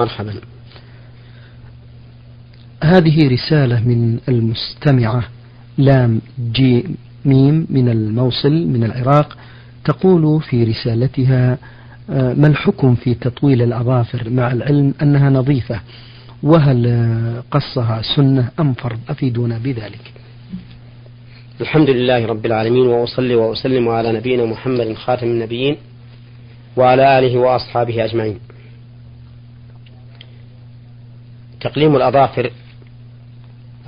مرحبا. هذه رسالة من المستمعة لام جي ميم من الموصل من العراق تقول في رسالتها آه، ما الحكم في تطويل الأظافر مع العلم أنها نظيفة؟ وهل قصها سنة أم فرض؟ أفيدونا بذلك. الحمد لله رب العالمين وأصلي وأسلم على نبينا محمد خاتم النبيين وعلى آله وأصحابه أجمعين. تقليم الأظافر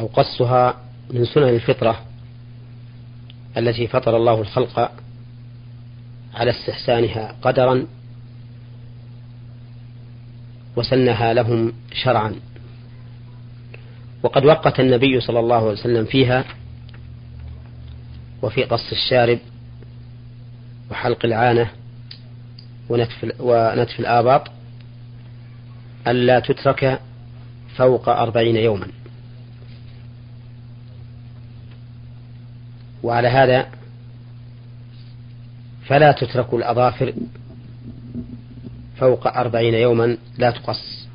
أو قصها من سنن الفطرة التي فطر الله الخلق على استحسانها قدرا وسنها لهم شرعا. وقد وقت النبي صلى الله عليه وسلم فيها وفي قص الشارب وحلق العانة ونتف, ونتف الآباط ألا تترك فوق أربعين يوما. وعلى هذا فلا تترك الأظافر فوق أربعين يوما لا تقص.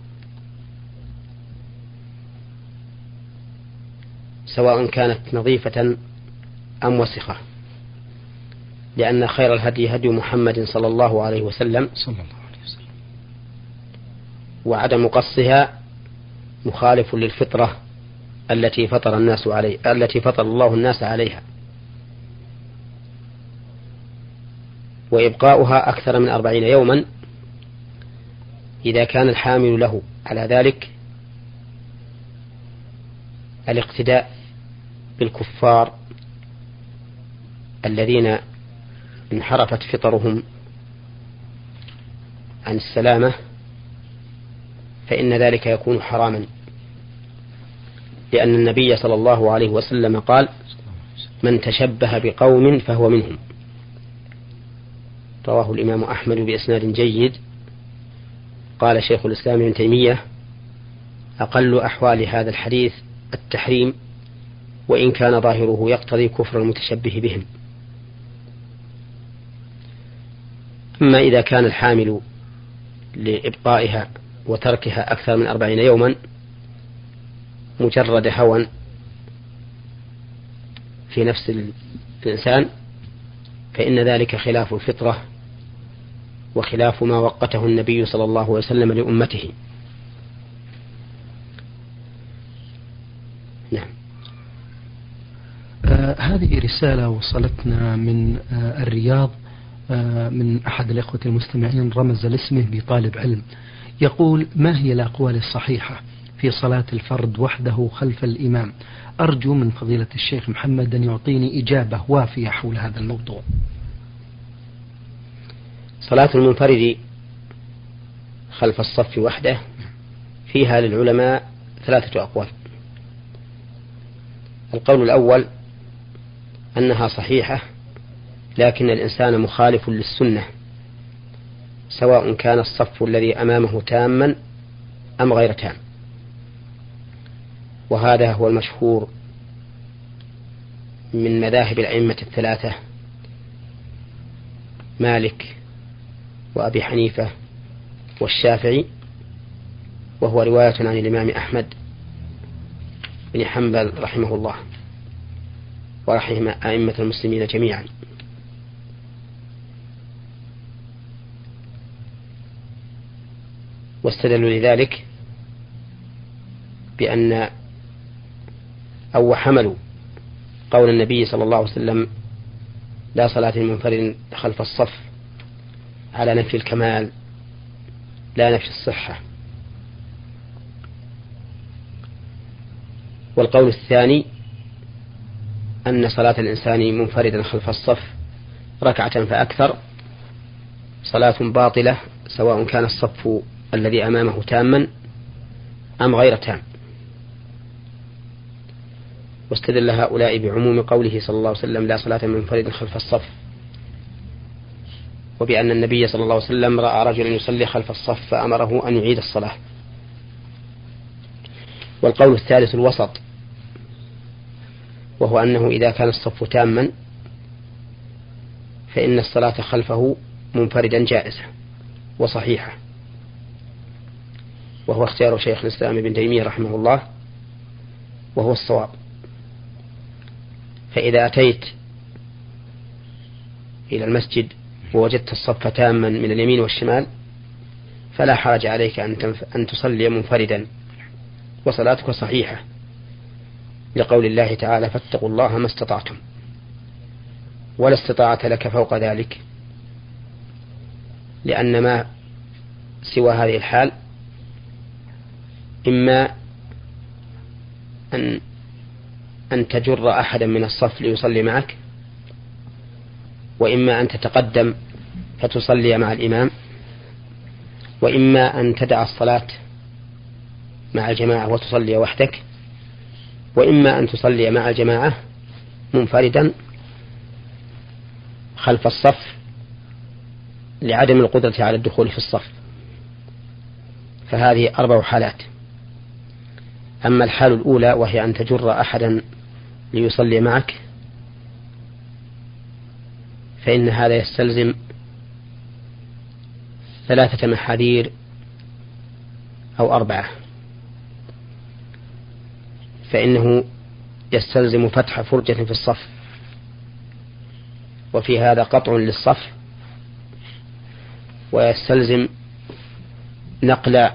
سواء كانت نظيفة أم وسخة. لأن خير الهدي هدي محمد صلى الله عليه وسلم صلى الله عليه وسلم. وعدم قصها مخالف للفطرة التي فطر الناس عليه التي فطر الله الناس عليها. وإبقاؤها أكثر من أربعين يوما إذا كان الحامل له. على ذلك الاقتداء بالكفار الذين انحرفت فطرهم عن السلامة فإن ذلك يكون حراما. لأن النبي صلى الله عليه وسلم قال من تشبه بقوم فهو منهم. رواه الإمام أحمد بإسناد جيد. قال شيخ الإسلام ابن تيمية أقل أحوال هذا الحديث التحريم وإن كان ظاهره يقتضي كفر المتشبه بهم. أما إذا كان الحامل لإبقائها وتركها أكثر من أربعين يوما مجرد هوى في نفس الإنسان فإن ذلك خلاف الفطرة وخلاف ما وقته النبي صلى الله عليه وسلم لأمته. نعم. آه هذه رسالة وصلتنا من آه الرياض آه من أحد الإخوة المستمعين رمز لاسمه بطالب علم. يقول ما هي الأقوال الصحيحة في صلاة الفرد وحده خلف الإمام؟ أرجو من فضيلة الشيخ محمد أن يعطيني إجابة وافية حول هذا الموضوع. صلاة المنفرد خلف الصف وحده فيها للعلماء ثلاثة أقوال. القول الأول أنها صحيحة لكن الإنسان مخالف للسنة. سواء كان الصف الذي أمامه تاما أم غير تام. وهذا هو المشهور من مذاهب الأئمة الثلاثة مالك وأبي حنيفة والشافعي وهو رواية عن الإمام أحمد بن حنبل رحمه الله ورحم أئمة المسلمين جميعا. واستدلوا لذلك بأن أو حملوا قول النبي صلى الله عليه وسلم لا صلاة لمنفرد خلف الصف على نفي الكمال لا نفي الصحة. والقول الثاني أن صلاة الإنسان منفردا خلف الصف ركعة فأكثر صلاة باطلة سواء كان الصف الذي أمامه تاما أم غير تام. واستدل هؤلاء بعموم قوله صلى الله عليه وسلم لا صلاة منفرد خلف الصف. وبأن النبي صلى الله عليه وسلم رأى رجلا يصلي خلف الصف فأمره أن يعيد الصلاة. والقول الثالث الوسط وهو أنه إذا كان الصف تاما فإن الصلاة خلفه منفردا جائزة وصحيحة. وهو اختيار شيخ الإسلام ابن تيمية رحمه الله وهو الصواب. فإذا أتيت إلى المسجد ووجدت الصف تاما من اليمين والشمال فلا حرج عليك أن, أن تصلي منفردا. وصلاتك صحيحة. لقول الله تعالى فاتقوا الله ما استطعتم. ولا استطاعة لك فوق ذلك لأن ما سوى هذه الحال إما أن أن تجر أحدا من الصف ليصلي معك وإما أن تتقدم فتصلي مع الإمام وإما أن تدع الصلاة مع الجماعة وتصلي وحدك وإما أن تصلي مع الجماعة منفردا خلف الصف لعدم القدرة على الدخول في الصف. فهذه أربع حالات. أما الحال الأولى وهي أن تجر أحدا ليصلي معك فإن هذا يستلزم ثلاثة محاذير أو أربعة. فإنه يستلزم فتح فرجة في الصف وفي هذا قطع للصف ويستلزم نقل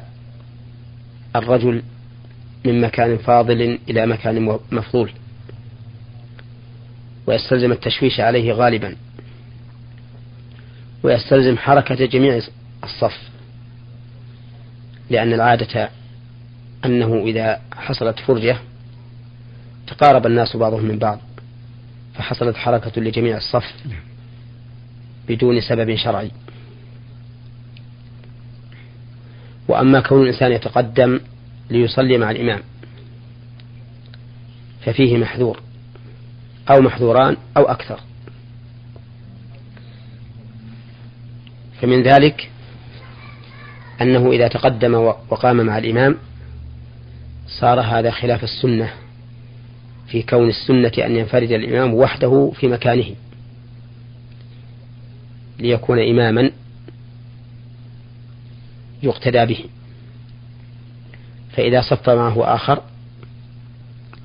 الرجل من مكان فاضل إلى مكان مفضول. ويستلزم التشويش عليه غالبا. ويستلزم حركة جميع الصف. لأن العادة أنه إذا حصلت فرجة تقارب الناس بعضهم من بعض. فحصلت حركة لجميع الصف بدون سبب شرعي. وأما كون الإنسان يتقدم ليصلي مع الإمام. ففيه محذور. أو محذوران أو أكثر. فمن ذلك أنه إذا تقدم وقام مع الإمام صار هذا خلاف السنة في كون السنة أن ينفرد الإمام وحده في مكانه. ليكون إماما يقتدى به. فإذا صف معه آخر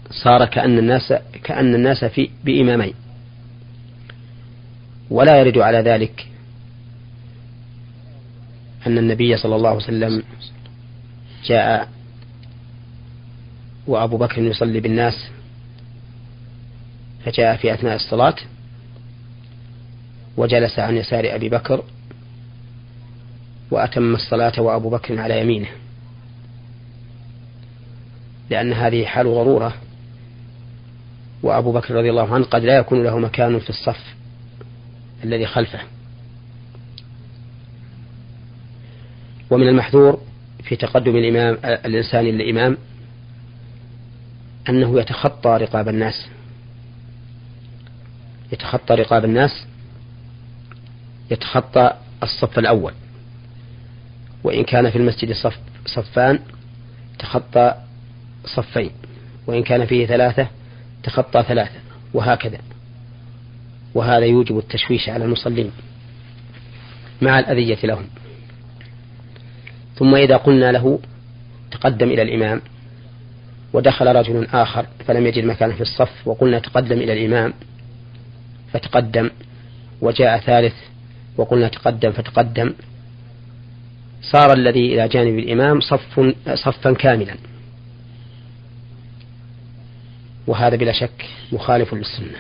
صار كأن الناس كأن الناس في بإمامين. ولا يرد على ذلك أن النبي صلى الله عليه وسلم جاء وأبو بكر يصلي بالناس فجاء في أثناء الصلاة وجلس عن يسار أبي بكر وأتم الصلاة وأبو بكر على يمينه. لأن هذه حال ضرورة. وأبو بكر رضي الله عنه قد لا يكون له مكان في الصف الذي خلفه. ومن المحذور في تقدم الإمام الإنسان للإمام أنه يتخطى رقاب الناس. يتخطى رقاب الناس يتخطى الصف الأول. وإن كان في المسجد صف صفان تخطى صفين وإن كان فيه ثلاثة تخطى ثلاثة وهكذا. وهذا يوجب التشويش على المصلين مع الأذية لهم. ثم إذا قلنا له تقدم إلى الإمام ودخل رجل آخر فلم يجد مكانا في الصف وقلنا تقدم إلى الإمام فتقدم وجاء ثالث وقلنا تقدم فتقدم صار الذي إلى جانب الإمام صف صفا كاملا. وهذا بلا شك مخالف للسنة.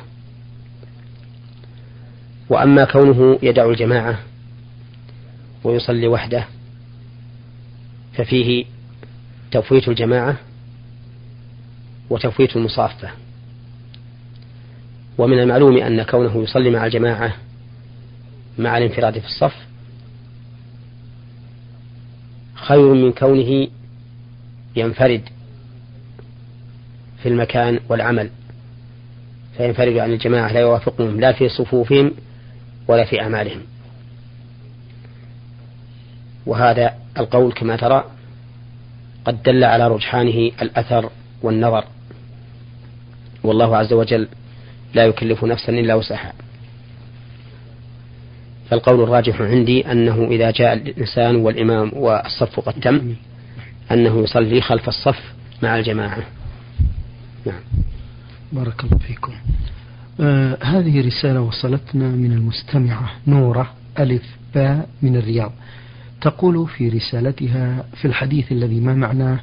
وأما كونه يدع الجماعة ويصلي وحده ففيه تفويت الجماعة وتفويت المصافة. ومن المعلوم أن كونه يصلي مع الجماعة مع الانفراد في الصف خير من كونه ينفرد في المكان والعمل فينفرد عن الجماعة لا يوافقهم لا في صفوفهم ولا في أعمالهم. وهذا القول كما ترى قد دل على رجحانه الأثر والنظر. والله عز وجل لا يكلف نفسا إلا وسعها. فالقول الراجح عندي أنه إذا جاء الإنسان والإمام والصف قد تم أنه يصلي خلف الصف مع الجماعة. نعم. بارك الله فيكم. آه هذه رسالة وصلتنا من المستمعة نورة ألف باء من الرياض. تقول في رسالتها في الحديث الذي ما معناه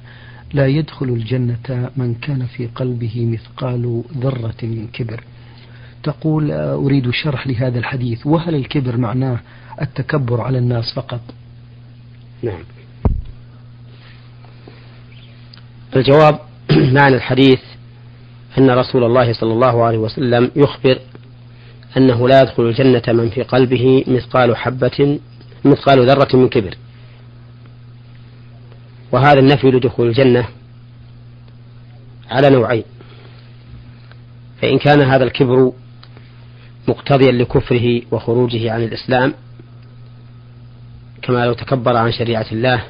لا يدخل الجنة من كان في قلبه مثقال ذرة من كبر. تقول آه، أريد شرح لهذا الحديث. وهل الكبر معناه التكبر على الناس فقط؟ نعم. الجواب معنى الحديث أن رسول الله صلى الله عليه وسلم يخبر أنه لا يدخل الجنة من في قلبه مثقال حبة مثقال ذرة من كبر. وهذا النفي لدخول الجنة على نوعين. فإن كان هذا الكبر مقتضيا لكفره وخروجه عن الإسلام كما لو تكبر عن شريعة الله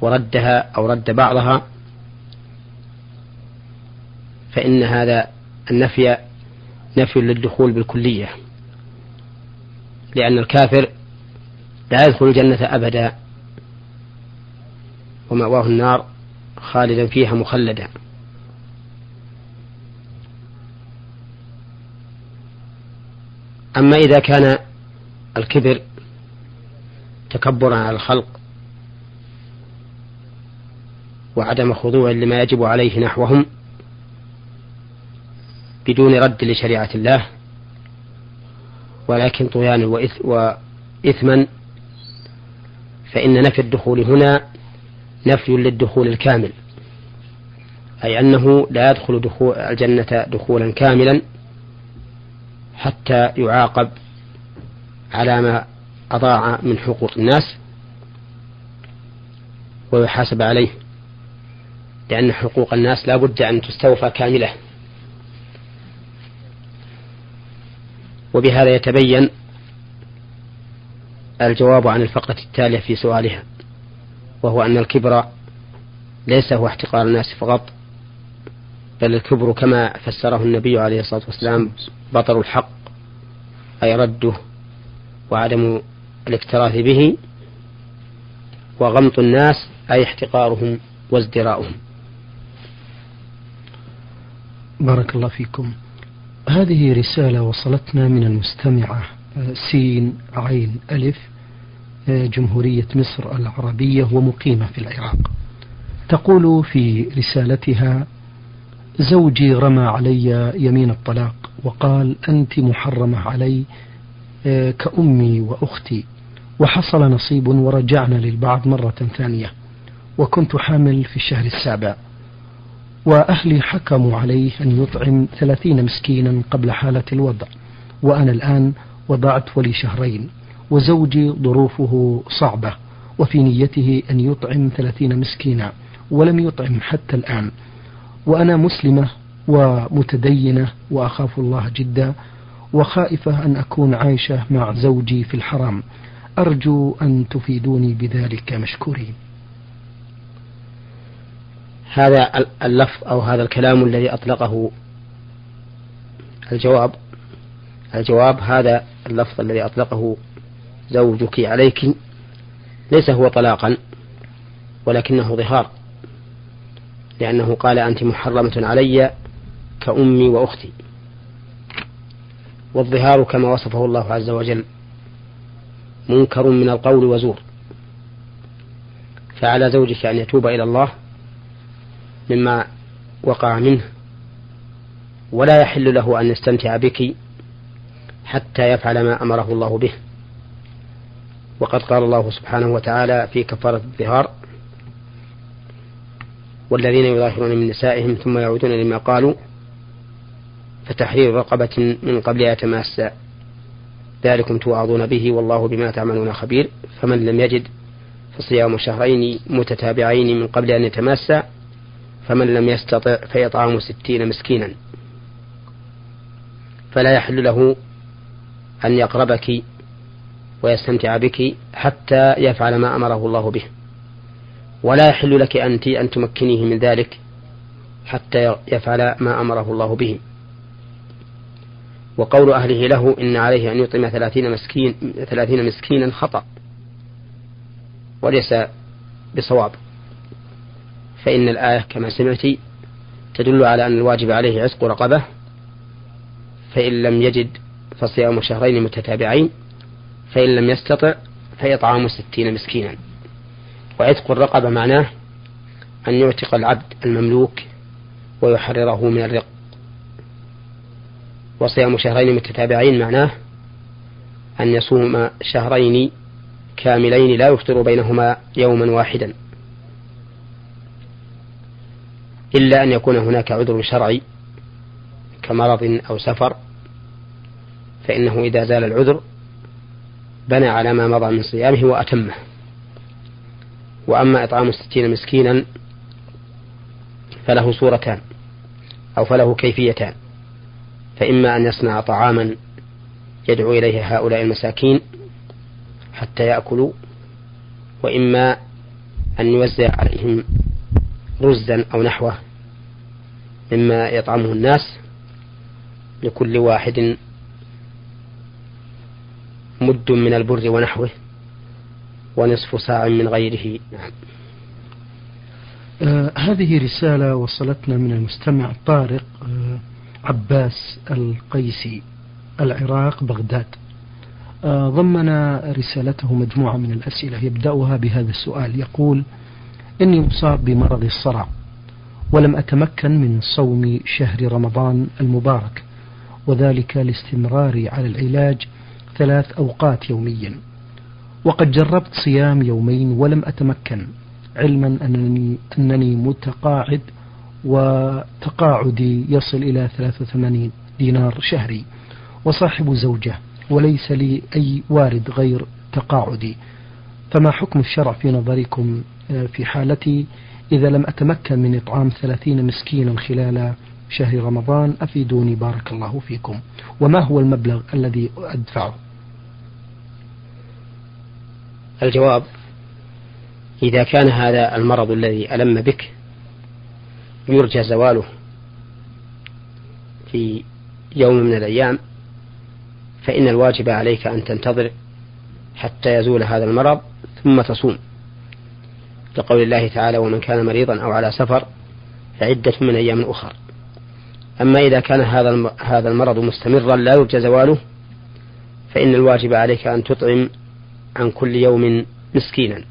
وردها أو رد بعضها فإن هذا النفي نفي للدخول بالكلية لأن الكافر لا يدخل الجنة أبدا ومأواه النار خالدا فيها مخلدا. أما إذا كان الكبر تكبرا على الخلق وعدم خضوع لما يجب عليه نحوهم بدون رد لشريعة الله ولكن طغيانا وإثما فإن نفي الدخول هنا نفي للدخول الكامل أي أنه لا يدخل دخول الجنة دخولا كاملا حتى يعاقب على ما أضاع من حقوق الناس ويحاسب عليه لأن حقوق الناس لا بد أن تستوفى كاملة. وبهذا يتبين الجواب عن الفقرة التالية في سؤالها وهو أن الكبر ليس هو احتقار الناس فقط بل الكبر كما فسره النبي عليه الصلاة والسلام بطر الحق أي رده وعدم الاكتراث به وغمط الناس أي احتقارهم وازدراؤهم. بارك الله فيكم. هذه رسالة وصلتنا من المستمعة سين عين ألف جمهورية مصر العربية ومقيمة في العراق. تقول في رسالتها زوجي رمى علي يمين الطلاق وقال أنت محرمة علي آه، كأمي وأختي وحصل نصيب ورجعنا للبعض مرة ثانية وكنت حامل في الشهر السابع. وأهلي حكموا عليه أن يطعم ثلاثين مسكينا قبل حالة الوضع وأنا الآن وضعت ولي شهرين وزوجي ظروفه صعبة وفي نيته أن يطعم ثلاثين مسكينا ولم يطعم حتى الآن. وأنا مسلمة ومتدينة وأخاف الله جدا وخائفة أن أكون عايشة مع زوجي في الحرام. أرجو أن تفيدوني بذلك مشكورين. هذا اللفظ أو هذا الكلام الذي أطلقه. الجواب الجواب هذا اللفظ الذي أطلقه زوجك عليك ليس هو طلاقا ولكنه ظهار لأنه قال أنت محرمة علي كأمي وأختي. والظهار كما وصفه الله عز وجل منكر من القول وزور. فعلى زوجك أن يتوب إلى الله مما وقع منه. ولا يحل له أن يستمتع بك حتى يفعل ما أمره الله به. وقد قال الله سبحانه وتعالى في كفارة الظهار والذين يظاهرون من نسائهم ثم يعودون لما قالوا فتحرير رقبة من قبل يتماسى ذلكم توعظون به والله بما تعملون خبير. فمن لم يجد فصيام شهرين متتابعين من قبل أن يتماسى فمن لم يستطع فيطعم ستين مسكينا فلا يحل له أن يقربك ويستمتع بك حتى يفعل ما أمره الله به. ولا يحل لك أنت أن تمكنيه من ذلك حتى يفعل ما أمره الله به. وقول أهله له إن عليه أن يطعم ثلاثين, مسكين ثلاثين مسكينا خطأ. وليس بصواب. فإن الآية كما سمعت تدل على أن الواجب عليه عتق رقبة فإن لم يجد فصيام شهرين متتابعين فإن لم يستطع فإطعام ستين مسكينا. وعتق الرقبة معناه أن يعتق العبد المملوك ويحرره من الرق. وصيام شهرين متتابعين معناه أن يصوم شهرين كاملين لا يفطر بينهما يوما واحدا. إلا أن يكون هناك عذر شرعي كمرض أو سفر فإنه إذا زال العذر بنى على ما مضى من صيامه وأتمه. وأما إطعام الستين مسكينا فله صورتان أو فله كيفيتان فإما أن يصنع طعاما يدعو إليه هؤلاء المساكين حتى يأكلوا وإما أن يوزع عليهم رزا أو نحوه مما يطعمه الناس لكل واحد مد من البر ونحوه ونصف ساع من غيره. نعم. آه هذه رسالة وصلتنا من المستمع طارق آه عباس القيسي العراق بغداد. آه ضمن رسالته مجموعة من الأسئلة يبدأها بهذا السؤال. يقول إني مصاب بمرض الصرع ولم أتمكن من صوم شهر رمضان المبارك وذلك لاستمراري على العلاج ثلاث أوقات يوميا. وقد جربت صيام يومين ولم أتمكن علما أنني, أنني متقاعد وتقاعدي يصل إلى 83 دينار شهري وصاحب زوجة وليس لي أي وارد غير تقاعدي. فما حكم الشرع في نظركم؟ في حالتي إذا لم أتمكن من إطعام ثلاثين مسكينا خلال شهر رمضان أفيدوني بارك الله فيكم. وما هو المبلغ الذي أدفعه؟ الجواب إذا كان هذا المرض الذي ألم بك يرجى زواله في يوم من الأيام فإن الواجب عليك أن تنتظر حتى يزول هذا المرض ثم تصوم. لقول الله تعالى ومن كان مريضا أو على سفر فعدة من أيام أخر. أما إذا كان هذا هذا المرض مستمرا لا يرجى زواله فإن الواجب عليك أن تطعم عن كل يوم مسكينا.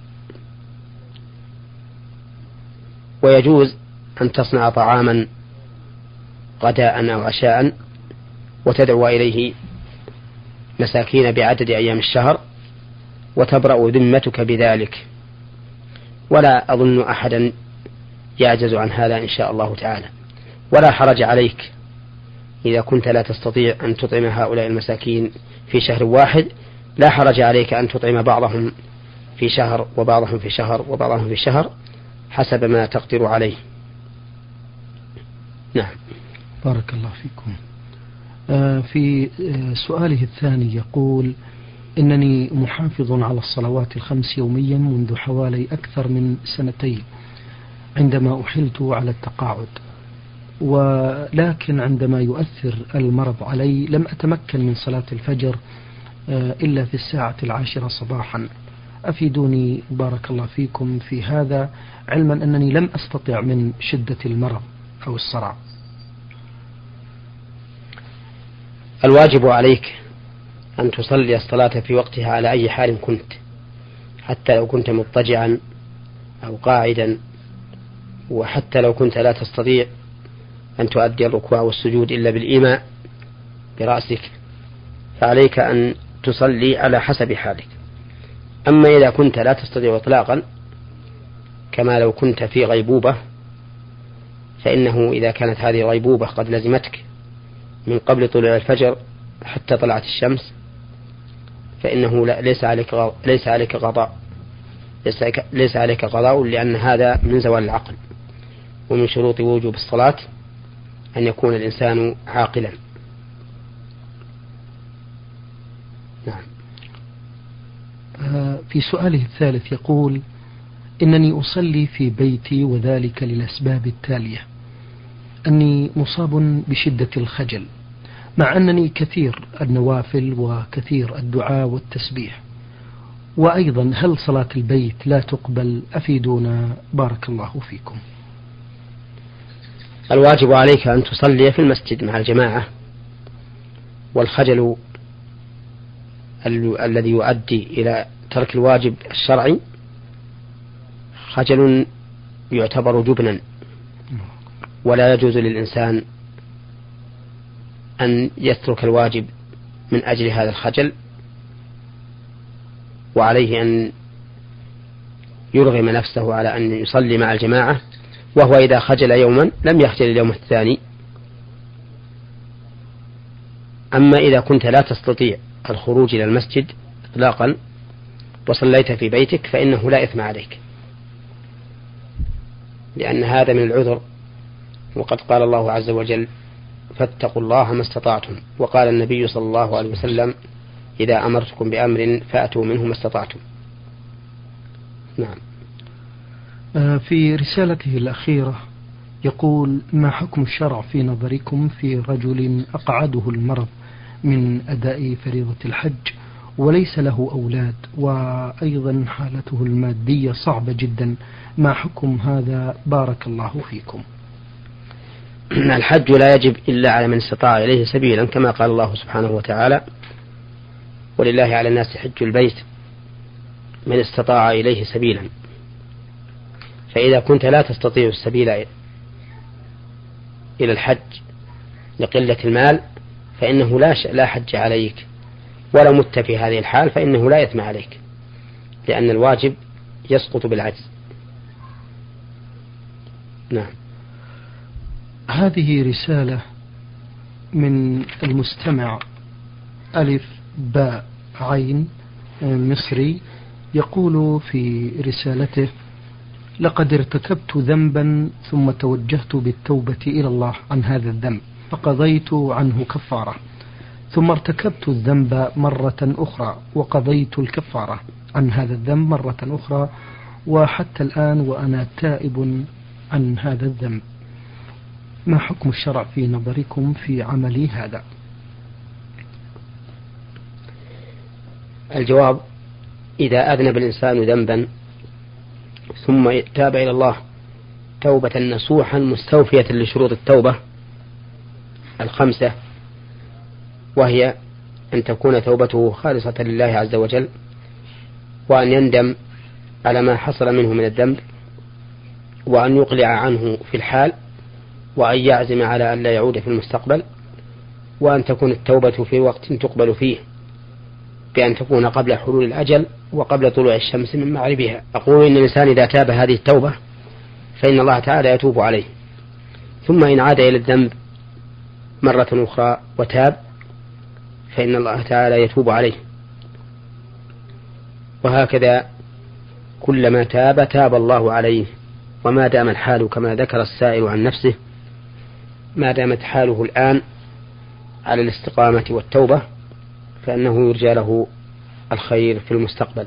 ويجوز أن تصنع طعاما غداء أو عشاء وتدعو إليه مساكين بعدد أيام الشهر وتبرأ ذمتك بذلك. ولا أظن أحدا يعجز عن هذا إن شاء الله تعالى. ولا حرج عليك إذا كنت لا تستطيع أن تطعم هؤلاء المساكين في شهر واحد لا حرج عليك أن تطعم بعضهم في شهر وبعضهم في شهر وبعضهم في شهر حسب ما تقدر عليه. نعم. بارك الله فيكم. آه، في آه، سؤاله الثاني يقول إنني محافظ على الصلوات الخمس يوميا منذ حوالي أكثر من سنتين عندما أحلت على التقاعد. ولكن عندما يؤثر المرض علي لم أتمكن من صلاة الفجر آه، إلا في الساعة العاشرة صباحا. أفيدوني بارك الله فيكم في هذا علما أنني لم أستطع من شدة المرض أو الصرع. الواجب عليك أن تصلي الصلاة في وقتها على أي حال كنت حتى لو كنت مضطجعا أو قاعدا وحتى لو كنت لا تستطيع أن تؤدي الركوع والسجود إلا بالإيماء برأسك فعليك أن تصلي على حسب حالك. أما إذا كنت لا تستطيع إطلاقا كما لو كنت في غيبوبة فإنه إذا كانت هذه الغيبوبة قد لزمتك من قبل طلوع الفجر حتى طلعت الشمس فإنه ليس عليك ليس عليك قضاء ليس عليك قضاء لأن هذا من زوال العقل ومن شروط وجوب الصلاة أن يكون الإنسان عاقلا. نعم. آه، في سؤاله الثالث يقول إنني أصلي في بيتي وذلك للأسباب التالية. أني مصاب بشدة الخجل. مع أنني كثير النوافل وكثير الدعاء والتسبيح. وأيضا هل صلاة البيت لا تقبل؟ أفيدونا. بارك الله فيكم. الواجب عليك أن تصلي في المسجد مع الجماعة والخجل الذي يؤدي إلى ترك الواجب الشرعي خجل يعتبر جبنا. ولا يجوز للإنسان أن يترك الواجب من أجل هذا الخجل وعليه أن يرغم نفسه على أن يصلي مع الجماعة وهو إذا خجل يوما لم يخجل اليوم الثاني. أما إذا كنت لا تستطيع الخروج إلى المسجد إطلاقا وصليت في بيتك فإنه لا إثم عليك. لأن هذا من العذر وقد قال الله عز وجل فاتقوا الله ما استطعتم. وقال النبي صلى الله عليه وسلم إذا أمرتكم بأمر فأتوا منه ما استطعتم. نعم. آه، في رسالته الأخيرة يقول ما حكم الشرع في نظركم في رجل أقعده المرض من أداء فريضة الحج وليس له أولاد وأيضا حالته المادية صعبة جدا؟ ما حكم هذا؟ بارك الله فيكم. الحج لا يجب إلا على من استطاع إليه سبيلا كما قال الله سبحانه وتعالى ولله على الناس حج البيت من استطاع إليه سبيلا. فإذا كنت لا تستطيع السبيل إلى الحج لقلة المال فإنه لا لا حج عليك. ولو مت في هذه الحال فإنه لا يثم عليك لأن الواجب يسقط بالعجز. نعم. هذه رسالة من المستمع ألف باء عين مصري يقول في رسالته لقد ارتكبت ذنبا ثم توجهت بالتوبة إلى الله عن هذا الذنب فقضيت عنه كفارة. ثم ارتكبت الذنب مرة أخرى وقضيت الكفارة عن هذا الذنب مرة أخرى وحتى الآن وأنا تائب عن هذا الذنب. ما حكم الشرع في نظركم في عملي هذا؟ الجواب إذا أذنب الإنسان ذنبا ثم تاب إلى الله توبة نصوحا مستوفية لشروط التوبة الخمسة وهي أن تكون توبته خالصة لله عز وجل وأن يندم على ما حصل منه من الذنب وأن يقلع عنه في الحال وأن يعزم على أن لا يعود في المستقبل وأن تكون التوبة في وقت تقبل فيه بأن تكون قبل حلول الأجل وقبل طلوع الشمس من مغربها. أقول إن الإنسان إذا تاب هذه التوبة فإن الله تعالى يتوب عليه. ثم إن عاد إلى الذنب مرة أخرى وتاب فإن الله تعالى يتوب عليه. وهكذا كلما تاب تاب الله عليه. وما دام الحال كما ذكر السائل عن نفسه ما دامت حاله الآن على الاستقامة والتوبة فإنه يرجى له الخير في المستقبل.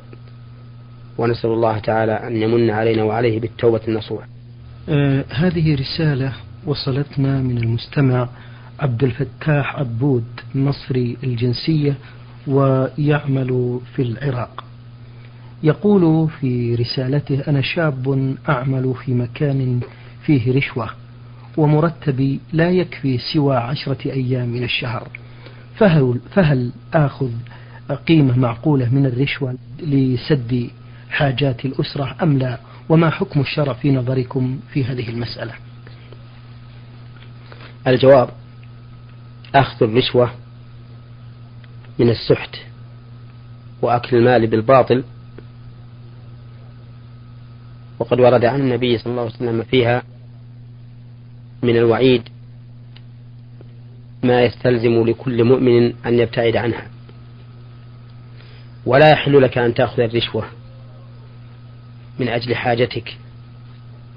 ونسأل الله تعالى أن يمن علينا وعليه بالتوبة النصوح. آه هذه رسالة وصلتنا من المستمع عبد الفتاح عبود مصري الجنسية ويعمل في العراق. يقول في رسالته أنا شاب أعمل في مكان فيه رشوة. ومرتبي لا يكفي سوى عشرة أيام من الشهر. فهل, فهل آخذ قيمة معقولة من الرشوة لسد حاجات الأسرة أم لا؟ وما حكم الشرع في نظركم في هذه المسألة؟ الجواب أخذ الرشوة من السحت وأكل المال بالباطل. وقد ورد عن النبي صلى الله عليه وسلم فيها من الوعيد ما يستلزم لكل مؤمن أن يبتعد عنها. ولا يحل لك أن تأخذ الرشوة من أجل حاجتك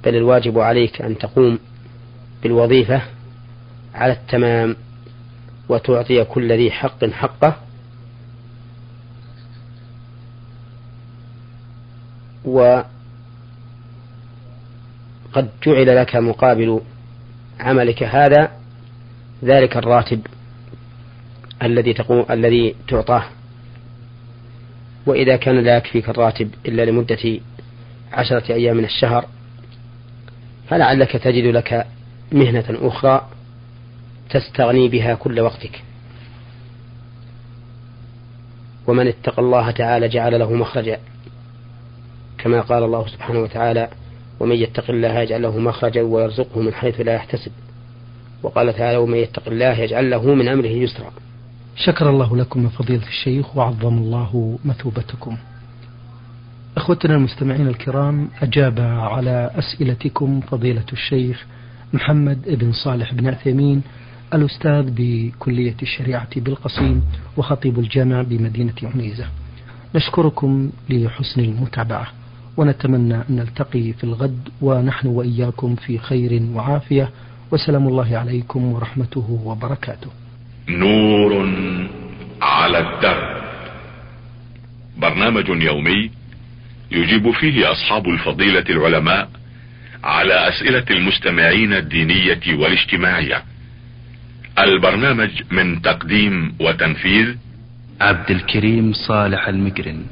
بل الواجب عليك أن تقوم بالوظيفة على التمام وتعطي كل ذي حق حقه. وقد جعل لك مقابل عملك هذا ذلك الراتب الذي تقوم الذي تعطاه. وإذا كان لا يكفيك الراتب إلا لمدة عشرة أيام من الشهر فلعلك تجد لك مهنة أخرى تستغني بها كل وقتك. ومن اتقى الله تعالى جعل له مخرجا كما قال الله سبحانه وتعالى ومن يتق الله يجعل له مخرجا ويرزقه من حيث لا يحتسب. وقال تعالى ومن يتق الله يجعل له من أمره يسرا. شكر الله لكم فضيلة الشيخ وعظم الله مثوبتكم. أخوتنا المستمعين الكرام أجاب على أسئلتكم فضيلة الشيخ محمد بن صالح بن عثيمين الأستاذ بكلية الشريعة بالقصيم وخطيب الجامع بمدينة عنيزة. نشكركم لحسن المتابعة. ونتمنى أن نلتقي في الغد ونحن وإياكم في خير وعافية. وسلام الله عليكم ورحمته وبركاته. نور على الدرب برنامج يومي يجيب فيه أصحاب الفضيلة العلماء على أسئلة المستمعين الدينية والاجتماعية. البرنامج من تقديم وتنفيذ عبد الكريم صالح المقرن